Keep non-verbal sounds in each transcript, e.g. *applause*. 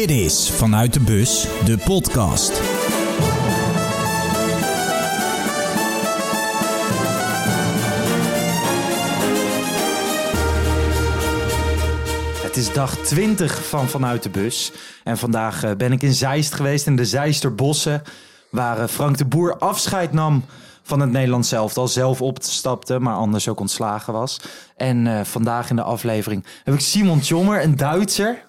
Dit is Vanuit de Bus, de podcast. Het is dag 20 van Vanuit de Bus. En vandaag eh, ben ik in Zeist geweest, in de Zeisterbossen. Waar eh, Frank de Boer afscheid nam van het Nederlands al Zelf opstapte, maar anders ook ontslagen was. En eh, vandaag in de aflevering heb ik Simon Tjommer, een Duitser.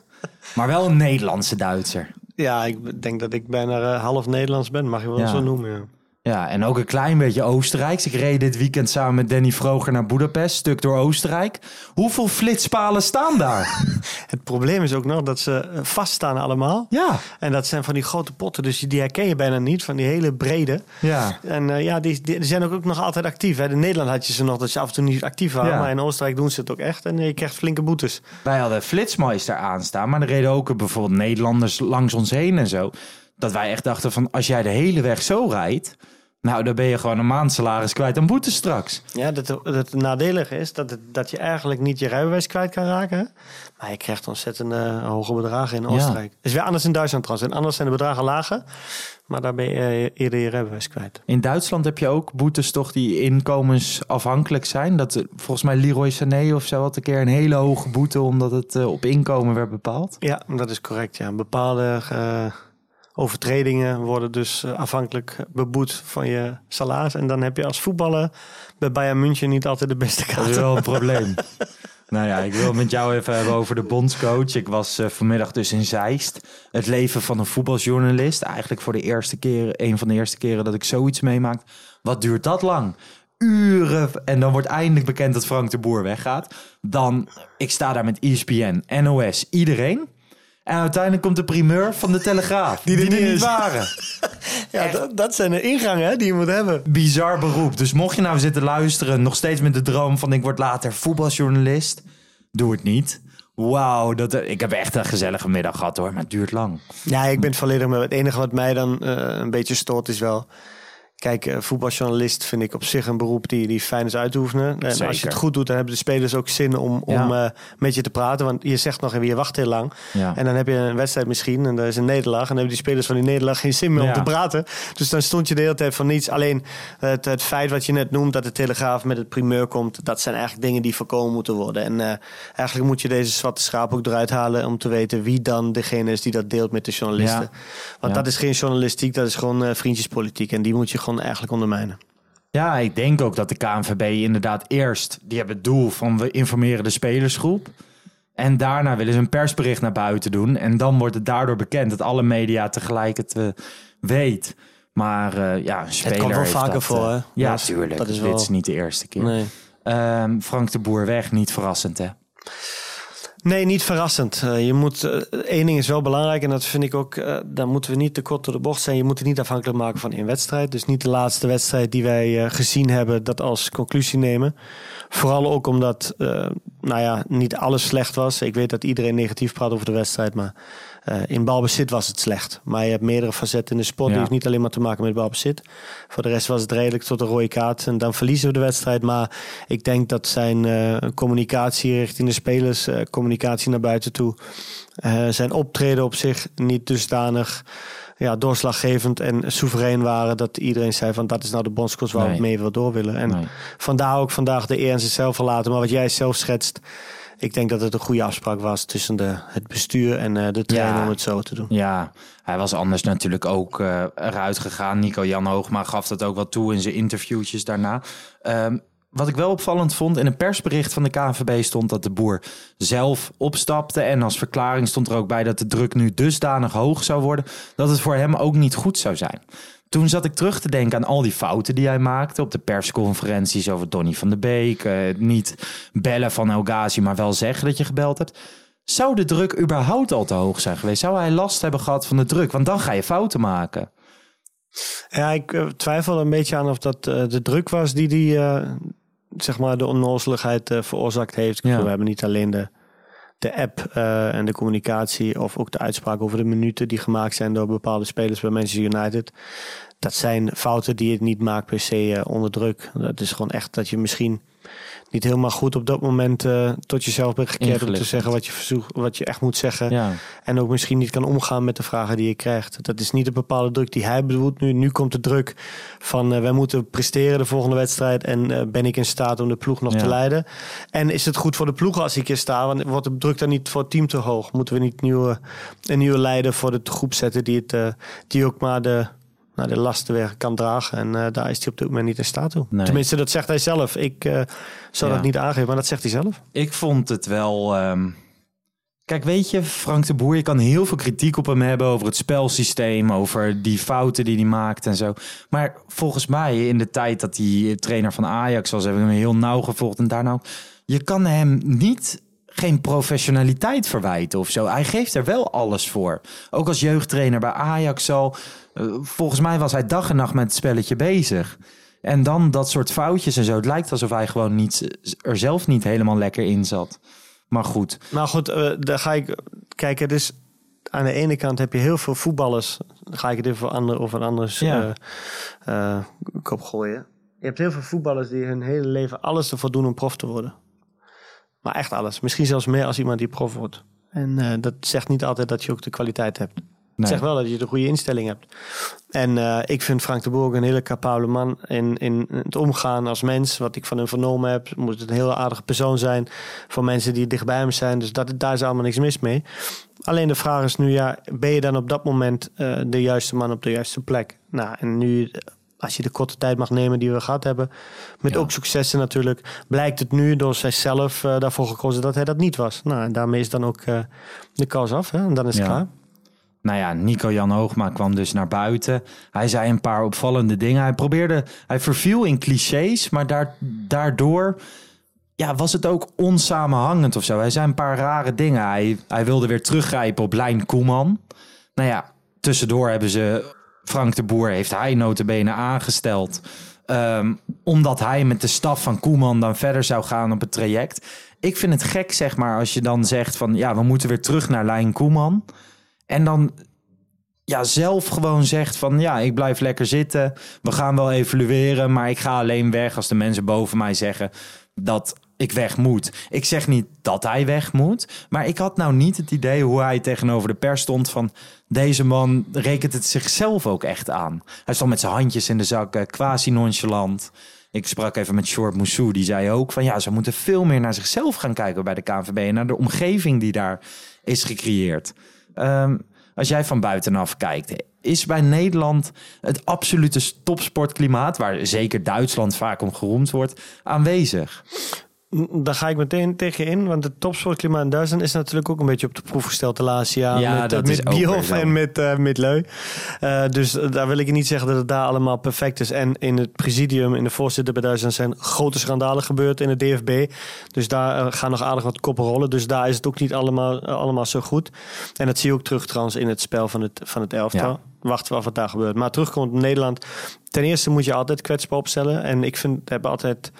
Maar wel een Nederlandse Duitser. Ja, ik denk dat ik bijna half Nederlands ben, mag je wel Ja. zo noemen. Ja. Ja, en ook een klein beetje Oostenrijks. Ik reed dit weekend samen met Danny Vroger naar Budapest, stuk door Oostenrijk. Hoeveel flitspalen staan daar? *laughs* Het probleem is ook nog dat ze eh, vaststaan allemaal. Ja, En dat zijn van die grote potten, dus die herken je bijna niet, van die hele brede. ja. En eh, ja, die, die zijn ook nog altijd actief. Hè. In Nederland had je ze nog dat ze af en toe niet actief waren, Ja. maar in Oostenrijk doen ze het ook echt. En je krijgt flinke boetes. Wij hadden Flitsmeister aanstaan, maar er reden ook bijvoorbeeld Nederlanders langs ons heen en zo. Dat wij echt dachten van, als jij de hele weg zo rijdt, nou dan ben je gewoon een maand salaris kwijt aan boete straks. Ja, dat, het nadelige is dat, het, dat je eigenlijk niet je rijbewijs kwijt kan raken. Maar je krijgt ontzettend eh, hoge bedragen in Oostenrijk. is weer anders in Duitsland trouwens. En anders zijn de bedragen lager, maar daar ben je eh, eerder je rijbewijs kwijt. In Duitsland heb je ook boetes toch die inkomensafhankelijk zijn. Dat, eh, volgens mij Leroy Sané of zo had een keer een hele hoge boete omdat het op inkomen werd bepaald. Ja, dat is correct. Ja. Bepaalde eh, overtredingen worden dus eh, afhankelijk beboet van je salaris. En dan heb je als voetballer bij Bayern München niet altijd de beste Dat is wel een *laughs* probleem. nou ja, ik wil het met jou even hebben over de bondscoach. Ik was eh, vanmiddag dus in Zeist. Het leven van een voetbaljournalist. Eigenlijk voor de eerste keer, een van de eerste keren dat ik zoiets meemaak. Wat duurt dat lang? Uren. En dan wordt eindelijk bekend dat Frank de Boer weggaat. Dan, ik sta daar met ESPN, NOS, iedereen. En uiteindelijk komt de primeur van de Telegraaf. Die, er er niet waren. *laughs* Ja, dat, dat zijn de ingangen hè, die je moet hebben. bizar beroep. Dus mocht je nou zitten luisteren, nog steeds met de droom van ik word later voetbaljournalist, doe het niet. Wauw, dat, ik heb echt een gezellige middag gehad hoor, maar het duurt lang. Ja, ik ben het volledig met het enige wat mij dan eh, een beetje stoort is wel... Kijk, eh, voetbaljournalist vind ik op zich een beroep die, die fijn is uit te oefenen. En als je het goed doet, dan hebben de spelers ook zin om, om Ja. eh, met je te praten. Want je zegt nog even, je wacht heel lang. Ja. En dan heb je een wedstrijd misschien en er is een nederlaag. En dan hebben die spelers van die nederlaag geen zin meer Ja. om te praten. Dus dan stond je de hele tijd van niets. Alleen het, het feit wat je net noemt, dat de Telegraaf met het primeur komt. Dat zijn eigenlijk dingen die voorkomen moeten worden. En eh, eigenlijk moet je deze zwarte schaap ook eruit halen om te weten wie dan degene is die dat deelt met de journalisten. Want dat is geen journalistiek, dat is gewoon eh, vriendjespolitiek. En die moet je gewoon eigenlijk ondermijnen. Ja, ik denk ook dat de KNVB inderdaad eerst, die hebben het doel van we informeren de spelersgroep. En daarna willen ze een persbericht naar buiten doen. En dan wordt het daardoor bekend dat alle media tegelijk het eh, weet. Maar eh, ja, een speler komt wel vaker dat, voor, eh, hè? Ja, Dat is- tuurlijk. dat is Dit wel- is niet de eerste keer. Nee. Ehm, Frank de Boer weg, niet verrassend hè? Nee, niet verrassend. Eh, je moet, eh, één ding is wel belangrijk en dat vind ik ook, eh dan moeten we niet te kort door de bocht zijn. Je moet het niet afhankelijk maken van één wedstrijd. Dus niet de laatste wedstrijd die wij gezien hebben, dat als conclusie nemen. Vooral ook omdat, nou ja, niet alles slecht was. Ik weet dat iedereen negatief praat over de wedstrijd, maar eh, in balbezit was het slecht. Maar je hebt meerdere facetten in de sport. Ja. Die heeft niet alleen maar te maken met balbezit. Voor de rest was het redelijk tot een rode kaart. En dan verliezen we de wedstrijd. Maar ik denk dat zijn eh, communicatie richting de spelers, eh, communicatie naar buiten toe, zijn optreden op zich niet dusdanig ja, doorslaggevend en soeverein waren. Dat iedereen zei van dat is nou de bondscoach waar Nee. we mee wil door willen. En Nee. vandaar ook vandaag de eer aan zichzelf verlaten. Maar wat jij zelf schetst, ik denk dat het een goede afspraak was tussen de, het bestuur en eh, de trainer Ja. om het zo te doen. Ja, hij was anders natuurlijk ook eh, eruit gegaan. Nico-Jan Hoogma gaf dat ook wel toe in zijn interviewtjes daarna. Ehm, wat ik wel opvallend vond, in een persbericht van de KNVB stond dat de boer zelf opstapte. En als verklaring stond er ook bij dat de druk nu dusdanig hoog zou worden dat het voor hem ook niet goed zou zijn. Toen zat ik terug te denken aan al die fouten die hij maakte op de persconferenties over Donny van de Beek. eh, niet bellen van El Ghazi, maar wel zeggen dat je gebeld hebt. Zou de druk überhaupt al te hoog zijn geweest? Zou hij last hebben gehad van de druk? Want dan ga je fouten maken. Ja, ik eh, twijfel een beetje aan of dat eh, de druk was die die, zeg maar, de onnozeligheid veroorzaakt heeft. Ja. We hebben niet alleen de, de app eh, en de communicatie of ook de uitspraak over de minuten die gemaakt zijn door bepaalde spelers bij Manchester United. Dat zijn fouten die je niet maakt per se eh, onder druk. Dat is gewoon echt dat je misschien niet helemaal goed op dat moment uh, tot jezelf bent gekeerd om te zeggen wat je, verzoek, wat je echt moet zeggen. Ja. En ook misschien niet kan omgaan met de vragen die je krijgt. Dat is niet een bepaalde druk die hij bedoelt nu. Nu komt de druk van uh, wij moeten presteren de volgende wedstrijd en uh, ben ik in staat om de ploeg nog Ja. te leiden. En is het goed voor de ploeg als ik hier sta? Want wordt de druk dan niet voor het team te hoog? Moeten we niet nieuwe, een nieuwe leider voor de groep zetten die, het, die ook maar de, nou, de lasten weer kan dragen? En uh, daar is hij op dit moment niet in staat toe. Nee. Tenminste, dat zegt hij zelf. Ik uh, zou Ja. dat niet aangeven, maar dat zegt hij zelf. Ik vond het wel. ehm, Kijk, weet je, Frank de Boer, je kan heel veel kritiek op hem hebben over het spelsysteem, over die fouten die hij maakt en zo. Maar volgens mij, in de tijd dat hij trainer van Ajax was, heb ik hem heel nauw gevolgd. En daar nou, je kan hem niet geen professionaliteit verwijten of zo. Hij geeft er wel alles voor. Ook als jeugdtrainer bij Ajax al. eh, volgens mij was hij dag en nacht met het spelletje bezig. En dan dat soort foutjes en zo. Het lijkt alsof hij gewoon niet, er zelf niet helemaal lekker in zat. Maar goed. Nou goed, uh, daar ga ik kijken. Dus aan de ene kant heb je heel veel voetballers. Dan ga ik het even voor andere, of een anders Ja. uh, kop gooien. Je hebt heel veel voetballers die hun hele leven alles ervoor doen om prof te worden. Maar echt alles. Misschien zelfs meer als iemand die prof wordt. En uh, dat zegt niet altijd dat je ook de kwaliteit hebt. Het Nee. zegt wel dat je de goede instelling hebt. En uh, ik vind Frank de Boer ook een hele capabele man in, in het omgaan als mens. Wat ik van hem vernomen heb, moet het een heel aardige persoon zijn voor mensen die dichtbij hem zijn. Dus dat, daar is allemaal niks mis mee. Alleen de vraag is nu, ja, ben je dan op dat moment uh, de juiste man op de juiste plek? Nou, en nu, als je de korte tijd mag nemen die we gehad hebben, met Ja. ook successen natuurlijk, blijkt het nu door zijzelf uh, daarvoor gekozen dat hij dat niet was. Nou, en daarmee is dan ook uh, de kous af hè? en dan is het Ja. klaar. Nou ja, Nico-Jan Hoogma kwam dus naar buiten. Hij zei een paar opvallende dingen. Hij probeerde, hij verviel in clichés, maar daar, daardoor ja, was het ook onsamenhangend of zo. Hij zei een paar rare dingen. Hij, hij wilde weer teruggrijpen op Lijn Koeman. Nou ja, tussendoor hebben ze Frank de Boer, heeft hij notabene aangesteld. Um, omdat hij met de staf van Koeman dan verder zou gaan op het traject. Ik vind het gek, zeg maar, als je dan zegt van... ja, we moeten weer terug naar Lijn Koeman... En dan ja, zelf gewoon zegt van ja, ik blijf lekker zitten. We gaan wel evalueren, maar ik ga alleen weg als de mensen boven mij zeggen dat ik weg moet. Ik zeg niet dat hij weg moet, maar ik had nou niet het idee hoe hij tegenover de pers stond van deze man rekent het zichzelf ook echt aan. Hij stond met zijn handjes in de zakken, quasi nonchalant. Ik sprak even met Short Moussou, die zei ook van ja, ze moeten veel meer naar zichzelf gaan kijken bij de KNVB en naar de omgeving die daar is gecreëerd. Um, als jij van buitenaf kijkt, is bij Nederland het absolute topsportklimaat, waar zeker Duitsland vaak om geroemd wordt, aanwezig? Daar ga ik meteen tegen in, want het topsportklimaat in Duitsland is natuurlijk ook een beetje op de proef gesteld de laatste jaren. Ja, met, dat met zo. en met, uh, met Leu. Uh, dus daar wil ik niet zeggen dat het daar allemaal perfect is. En in het presidium, in de voorzitter bij Duitsland zijn grote schandalen gebeurd in de DFB. Dus daar uh, gaan nog aardig wat koppen rollen. Dus daar is het ook niet allemaal, allemaal zo goed. En dat zie je ook terug trouwens in het spel van het, van het elftal. Ja. Wachten we af wat daar gebeurt. Maar terugkomt op Nederland. Ten eerste moet je altijd kwetsbaar opstellen. En ik vind, hebben altijd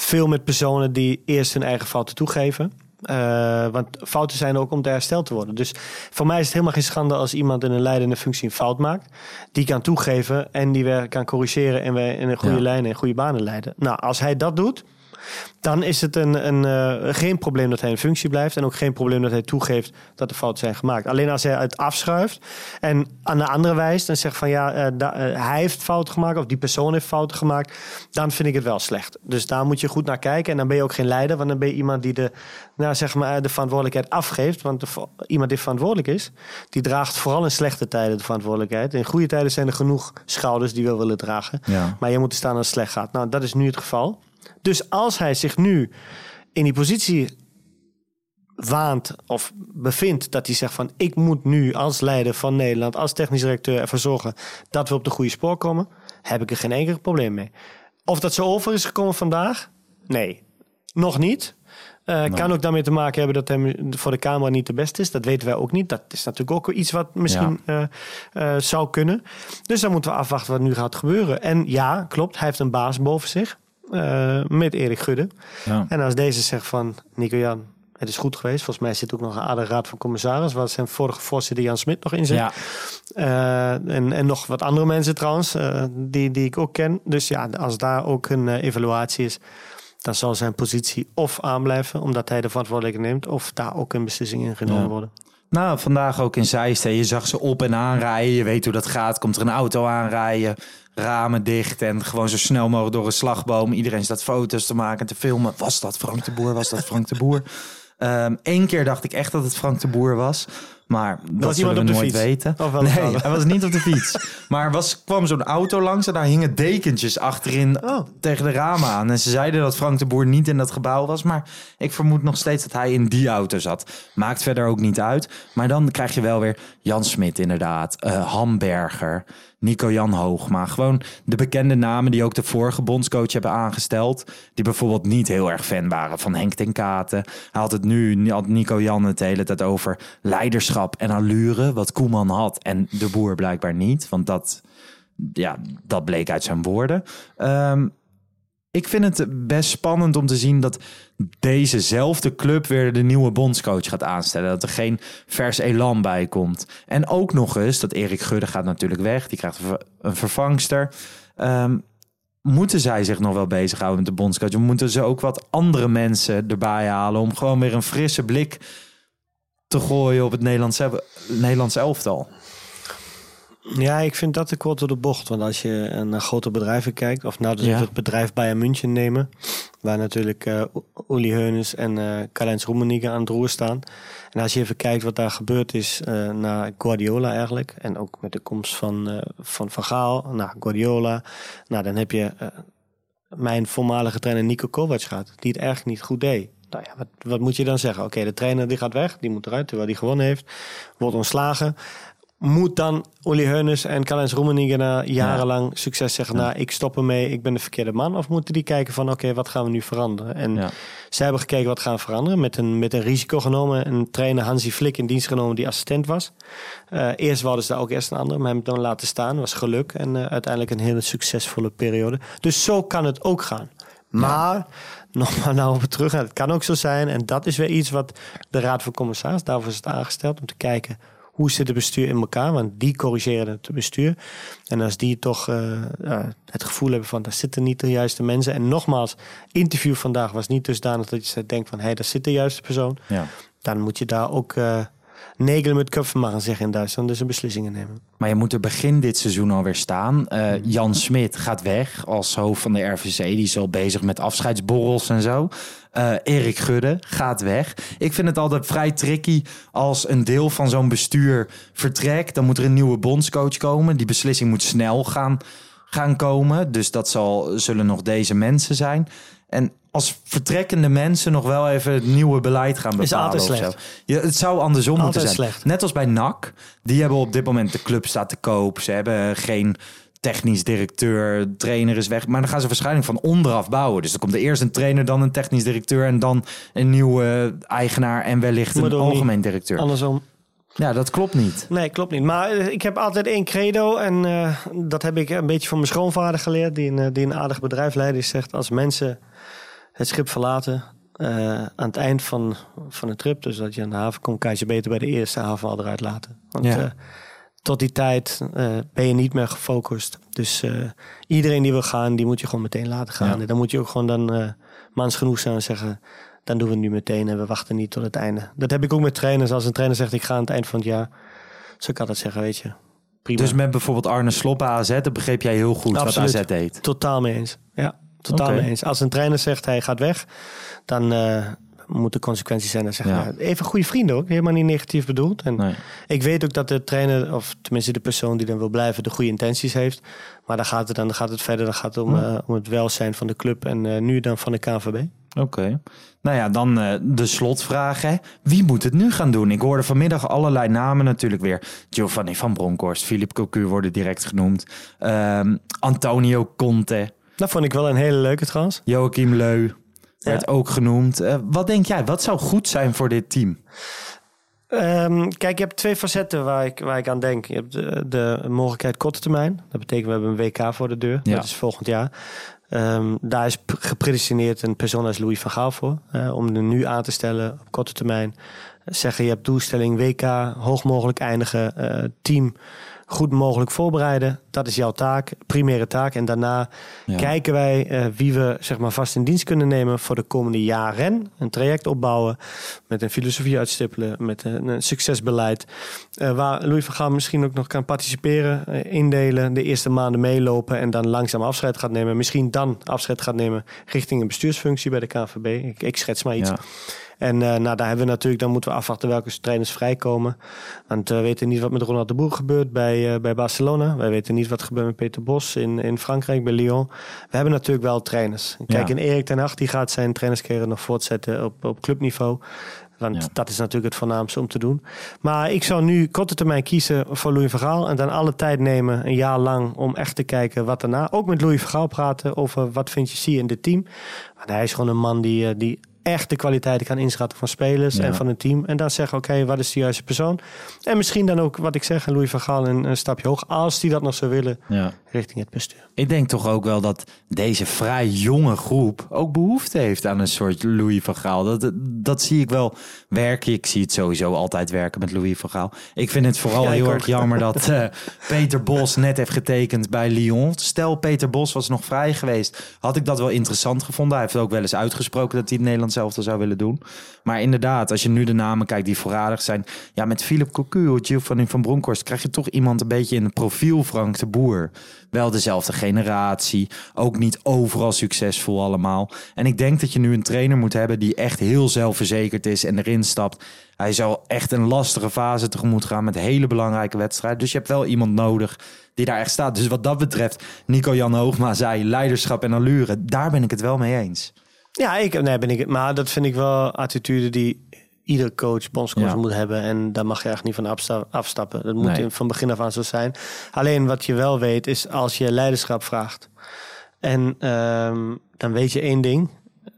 veel met personen die eerst hun eigen fouten toegeven. Uh, want fouten zijn ook om te hersteld te worden. Dus voor mij is het helemaal geen schande als iemand in een leidende functie een fout maakt. Die kan toegeven en die weer kan corrigeren en weer in een goede Ja. lijn en goede banen leiden. Nou, als hij dat doet, dan is het een, een, uh, geen probleem dat hij in functie blijft. En ook geen probleem dat hij toegeeft dat er fouten zijn gemaakt. Alleen als hij het afschuift en aan de andere wijst en zegt van ja, uh, da, uh, hij heeft fouten gemaakt of die persoon heeft fouten gemaakt, dan vind ik het wel slecht. Dus daar moet je goed naar kijken. En dan ben je ook geen leider, want dan ben je iemand die de, nou, zeg maar, de verantwoordelijkheid afgeeft. Want de, iemand die verantwoordelijk is, die draagt vooral in slechte tijden de verantwoordelijkheid. In goede tijden zijn er genoeg schouders die wel willen dragen. Ja. Maar je moet er staan als het slecht gaat. Nou, dat is nu het geval. Dus als hij zich nu in die positie waant of bevindt dat hij zegt van ik moet nu als leider van Nederland, als technisch directeur ervoor zorgen dat we op de goede spoor komen, heb ik er geen enkel probleem mee. Of dat zo over is gekomen vandaag? Nee, nog niet. Uh. Kan ook daarmee te maken hebben dat hij voor de camera niet de beste is. Dat weten wij ook niet. Dat is natuurlijk ook iets wat misschien ja. uh, uh, zou kunnen. Dus dan moeten we afwachten wat nu gaat gebeuren. En ja, klopt, hij heeft een baas boven zich. Uh, met Erik Gudde. Ja. En als deze zegt van Nico Jan, het is goed geweest. Volgens mij zit ook nog een aardige raad van commissaris, waar zijn vorige voorzitter Jan Smit nog in zit. Ja. Uh, en, en nog wat andere mensen trouwens, uh, die, die ik ook ken. Dus ja, als daar ook een evaluatie is, dan zal zijn positie of aanblijven, omdat hij de verantwoordelijkheid neemt, of daar ook een beslissing in genomen Ja. worden. Nou, vandaag ook in Zeist. Je zag ze op en aanrijden. Je weet hoe dat gaat. Komt er een auto aanrijden. Ramen dicht en gewoon zo snel mogelijk door een slagboom. Iedereen staat foto's te maken en te filmen. Was dat Frank de Boer? Was dat Frank de Boer? Eén keer dacht ik echt dat het Frank de Boer was. Maar dat was iemand op de nooit fiets? weten. Of wel een nee, vader? hij was niet op de fiets. Maar er was, kwam zo'n auto langs en daar hingen dekentjes achterin Oh. tegen de ramen aan. En ze zeiden dat Frank de Boer niet in dat gebouw was. Maar ik vermoed nog steeds dat hij in die auto zat. Maakt verder ook niet uit. Maar dan krijg je wel weer Jan Smit inderdaad. eh, Hamberger. Nico-Jan Hoogma. Gewoon de bekende namen die ook de vorige bondscoach hebben aangesteld. Die bijvoorbeeld niet heel erg fan waren van Henk ten Katen. Hij had het nu, had Nico-Jan het hele tijd over leiderschap en allure. Wat Koeman had en de boer blijkbaar niet. Want dat, ja, dat bleek uit zijn woorden. Ehm, ik vind het best spannend om te zien dat dezezelfde club weer de nieuwe bondscoach gaat aanstellen. Dat er geen vers elan bij komt. En ook nog eens, dat Erik Gudde gaat natuurlijk weg. Die krijgt een ver- een vervangster. Ehm, moeten zij zich nog wel bezighouden met de bondscoach? Moeten ze ook wat andere mensen erbij halen... om gewoon weer een frisse blik te gooien op het Nederlands, Nederlands elftal? Ja, ik vind dat te kort door de bocht. Want als je naar grote bedrijven kijkt, of nou dus Ja. het bedrijf Bayern München nemen, waar natuurlijk eh Uli Heunes en eh Karl-Heinz aan het roer staan. En als je even kijkt wat daar gebeurd is eh na Guardiola eigenlijk, en ook met de komst van eh, van, van Gaal naar Guardiola, nou dan heb je mijn voormalige trainer Nico Kovac gehad, die het eigenlijk niet goed deed. Nou ja, wat, wat moet je dan zeggen? Oké, de trainer die gaat weg, die moet eruit, terwijl die gewonnen heeft, wordt ontslagen moet dan Uli Heunes en Karl-Heinz Rummenigge na jarenlang succes zeggen... nou, ik stop ermee, ik ben de verkeerde man? Of moeten die kijken van, oké, wat gaan we nu veranderen? En Ja. zij hebben gekeken wat gaan we veranderen... met een, met een risico genomen, een trainer Hansi Flick in dienst genomen... die assistent was. Eh, eerst wilden ze daar ook eerst een andere, maar hem dan laten staan. was geluk en eh, uiteindelijk een hele succesvolle periode. Dus zo kan het ook gaan. Maar, nogmaals nou op terug, het kan ook zo zijn... en dat is weer iets wat de Raad van Commissaris... daarvoor is het aangesteld om te kijken hoe zit het bestuur in elkaar? Want die corrigeren het bestuur. En als die toch eh, eh, het gevoel hebben van daar zitten niet de juiste mensen. En nogmaals, interview vandaag was niet dusdanig dat je denkt van hé, hey, daar zit de juiste persoon. Ja. Dan moet je daar ook negelen met köpfen gaan zeggen in Duitsland. Dus een beslissingen nemen. Maar je moet er begin dit seizoen alweer staan. Eh, Jan Smit gaat weg als hoofd van de RVC. Die is al bezig met afscheidsborrels en zo. Eh, Erik Gudde gaat weg. Ik vind het altijd vrij tricky als een deel van zo'n bestuur vertrekt. Dan moet er een nieuwe bondscoach komen. Die beslissing moet snel gaan, gaan komen. Dus dat zal, zullen nog deze mensen zijn. En als vertrekkende mensen nog wel even het nieuwe beleid gaan bepalen. altijd of zo. slecht. Ja, het zou andersom moeten Altijd zijn. slecht. Net als bij NAC. Die hebben op dit moment de club staat te koop. Ze hebben geen technisch directeur, trainer is weg. Maar dan gaan ze waarschijnlijk van onderaf bouwen. Dus dan komt er eerst een trainer, dan een technisch directeur... en dan een nieuwe eigenaar en wellicht een niet. algemeen directeur. Andersom. Ja, dat klopt niet. Nee, klopt niet. Maar eh, ik heb altijd één credo. En eh, dat heb ik een beetje van mijn schoonvader geleerd. Die een, eh, die een aardig bedrijf leidt. Die zegt als mensen het schip verlaten... eh, aan het eind van, van de trip... dus dat je aan de haven komt... kan je ze beter bij de eerste haven al eruit laten. Want Ja. eh, tot die tijd eh, ben je niet meer gefocust. Dus iedereen die wil gaan... die moet je gewoon meteen laten gaan. Ja. En dan moet je ook gewoon dan mans genoeg zijn en zeggen... dan doen we het nu meteen en we wachten niet tot het einde. Dat heb ik ook met trainers. Als een trainer zegt ik ga aan het eind van het jaar... zou ik altijd zeggen, weet je... Prima. Dus met bijvoorbeeld Arne bij AZ... dat begreep jij heel goed Absoluut. wat AZ deed. Totaal mee eens. Ja, totaal mee eens. Als een trainer zegt hij gaat weg, dan eh moeten consequenties zijn. Dan zeggen Ja. even goede vrienden ook, helemaal niet negatief bedoeld. En Nee. ik weet ook dat de trainer, of tenminste de persoon die dan wil blijven, de goede intenties heeft. Maar dan gaat het, dan, dan gaat het verder, dan gaat het om, eh, om het welzijn van de club en eh, nu dan van de KNVB. Oké. Nou ja, dan de slotvraag. Hè. Wie moet het nu gaan doen? Ik hoorde vanmiddag allerlei namen natuurlijk weer. Giovanni van Bronckhorst, Philip Cocu worden direct genoemd. Ehm, Antonio Conte, Dat vond ik wel een hele leuke trouwens. Joachim Leu werd ook genoemd. Eh, wat denk jij? Wat zou goed zijn voor dit team? Ehm, kijk, je hebt twee facetten waar ik, waar ik aan denk. Je hebt de, de mogelijkheid korte termijn. Dat betekent we hebben een WK voor de deur. Ja. Dat is volgend jaar. Ehm, daar is gepredestineerd een persoon als Louis van Gaal voor. om er nu aan te stellen op korte termijn. Zeggen je hebt doelstelling WK, hoog mogelijk eindigen, eh, team goed mogelijk voorbereiden. Dat is jouw taak, primaire taak. En daarna Ja. kijken wij eh, wie we zeg maar, vast in dienst kunnen nemen voor de komende jaren. Een traject opbouwen met een filosofie uitstippelen, met een, een succesbeleid. eh, waar Louis van Gaal misschien ook nog kan participeren, eh, indelen, de eerste maanden meelopen en dan langzaam afscheid gaat nemen. Misschien dan afscheid gaat nemen richting een bestuursfunctie bij de KNVB. Ik, ik schets maar iets. Ja. En eh, nou, daar hebben we natuurlijk, dan moeten we afwachten welke trainers vrijkomen. Want we weten niet wat met Ronald de Boer gebeurt bij, eh, bij Barcelona. Wij weten niet wat gebeurt met Peter Bos in, in Frankrijk, bij Lyon. We hebben natuurlijk wel trainers. Kijk, Ja. en Erik ten Hag die gaat zijn trainerscarrière nog voortzetten op, op clubniveau. Want Ja. dat is natuurlijk het voornaamste om te doen. Maar ik zou nu korte termijn kiezen voor Louis van Gaal. En dan alle tijd nemen, een jaar lang, om echt te kijken wat daarna. Ook met Louis van Gaal praten over wat vind je zie in dit team. Want hij is gewoon een man die, eh, die echt de kwaliteiten kan inschatten van spelers Ja. en van het team. En dan zeggen, oké, wat is de juiste persoon? En misschien dan ook, wat ik zeg, Louis van Gaal een, een stapje hoog. Als die dat nog zou willen, Ja. richting het bestuur. Ik denk toch ook wel dat deze vrij jonge groep ook behoefte heeft aan een soort Louis van Gaal. Dat, dat, zie ik wel werken. Ik zie het sowieso altijd werken met Louis van Gaal. Ik vind het vooral Ja, heel ook. erg jammer dat eh, Peter Bos net heeft getekend bij Lyon. Stel Peter Bos was nog vrij geweest, had ik dat wel interessant gevonden. Hij heeft ook wel eens uitgesproken dat hij het Nederlands zelf zou willen doen. Maar inderdaad, als je nu de namen kijkt die voorradig zijn. Ja, met Philip Cocu of Giovanni van Bronckhorst krijg je toch iemand een beetje in het profiel Frank de Boer. Wel dezelfde generatie, ook niet overal succesvol allemaal. En ik denk dat je nu een trainer moet hebben die echt heel zelfverzekerd is en erin stapt. Hij zal echt een lastige fase tegemoet gaan met hele belangrijke wedstrijden. Dus je hebt wel iemand nodig die daar echt staat. Dus wat dat betreft, Nico-Jan Hoogma zei leiderschap en allure. Daar ben ik het wel mee eens. Ja, ik, nee, ben ik. Maar dat vind ik wel attitude die ieder coach, bondscoach Ja. moet hebben. En daar mag je echt niet van afsta- afstappen. Dat moet Nee. in- van begin af aan zo zijn. Alleen wat je wel weet is als je leiderschap vraagt. En ehm, dan weet je één ding.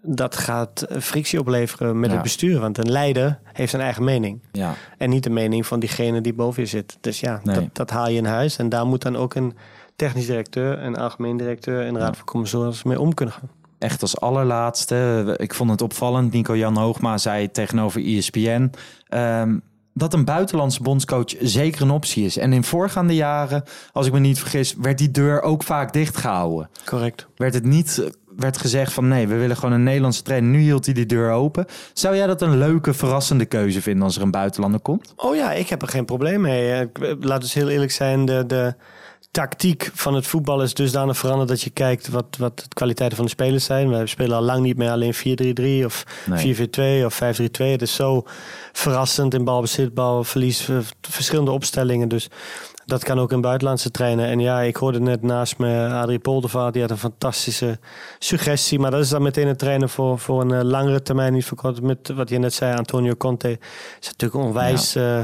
Dat gaat frictie opleveren met Ja. het bestuur. Want een leider heeft zijn eigen mening. Ja, En niet de mening van diegene die boven je zit. Dus ja, Nee. dat, dat haal je in huis. En daar moet dan ook een technisch directeur, een algemeen directeur en raad van commissarissen mee om kunnen gaan. Echt als allerlaatste. Ik vond het opvallend. Nico-Jan Hoogma zei tegenover ESPN... ehm, dat een buitenlandse bondscoach zeker een optie is. En in voorgaande jaren, als ik me niet vergis... werd die deur ook vaak dichtgehouden. Correct. Werd het niet werd gezegd van nee, we willen gewoon een Nederlandse trainer. Nu hield hij die deur open. Zou jij dat een leuke, verrassende keuze vinden als er een buitenlander komt? Oh ja, ik heb er geen probleem mee. Eh, Laat dus heel eerlijk zijn, de, de tactiek van het voetbal is dusdanig veranderd dat je kijkt wat, wat de kwaliteiten van de spelers zijn. We spelen al lang niet meer alleen 4-3-3 of Nee. 4-4-2 of 5-3-2. Het is zo verrassend in balbezit, balverlies, eh, verschillende opstellingen. Dus dat kan ook een buitenlandse trainer. En ja, ik hoorde net naast me Adrie Poldervaart, die had een fantastische suggestie. Maar dat is dan meteen een trainer voor, voor een eh, langere termijn, niet voor kort. Met wat je net zei, Antonio Conte is natuurlijk onwijs eh,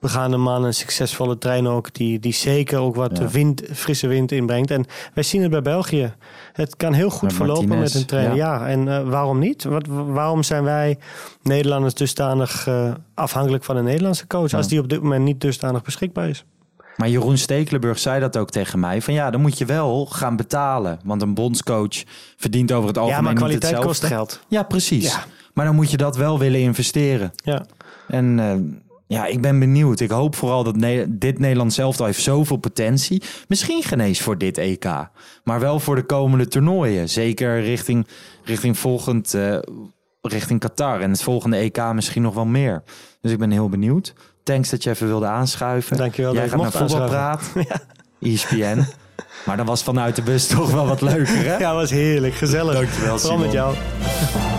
begaande man, een succesvolle trainer ook, die, die zeker ook wat Ja. wind, frisse wind inbrengt. En wij zien het bij België. Het kan heel goed Met verlopen Martinez, met een trainer. ja. Ja, en eh, waarom niet? Wat, waarom zijn wij Nederlanders dusdanig eh, afhankelijk van een Nederlandse coach, als die op dit moment niet dusdanig beschikbaar is? Maar Jeroen Stekelenburg zei dat ook tegen mij. Van ja, dan moet je wel gaan betalen. Want een bondscoach verdient over het algemeen Ja, maar kwaliteit hetzelfde. kost geld. Ja, precies. Ja. Maar dan moet je dat wel willen investeren. Ja. En eh, ja, ik ben benieuwd. Ik hoop vooral dat Ne- dit Nederland zelf heeft zoveel potentie. Misschien geen eens voor dit EK. Maar wel voor de komende toernooien. Zeker richting, richting volgend... eh, richting Qatar. En het volgende EK misschien nog wel meer. Dus ik ben heel benieuwd. Thanks dat je even wilde aanschuiven. Dankjewel Jij gaat naar voetbalpraat. *laughs* ESPN. Maar dat was vanuit de bus toch wel wat leuker, hè? Ja, was heerlijk. Gezellig. Dankjewel, Vooral met Simon. jou.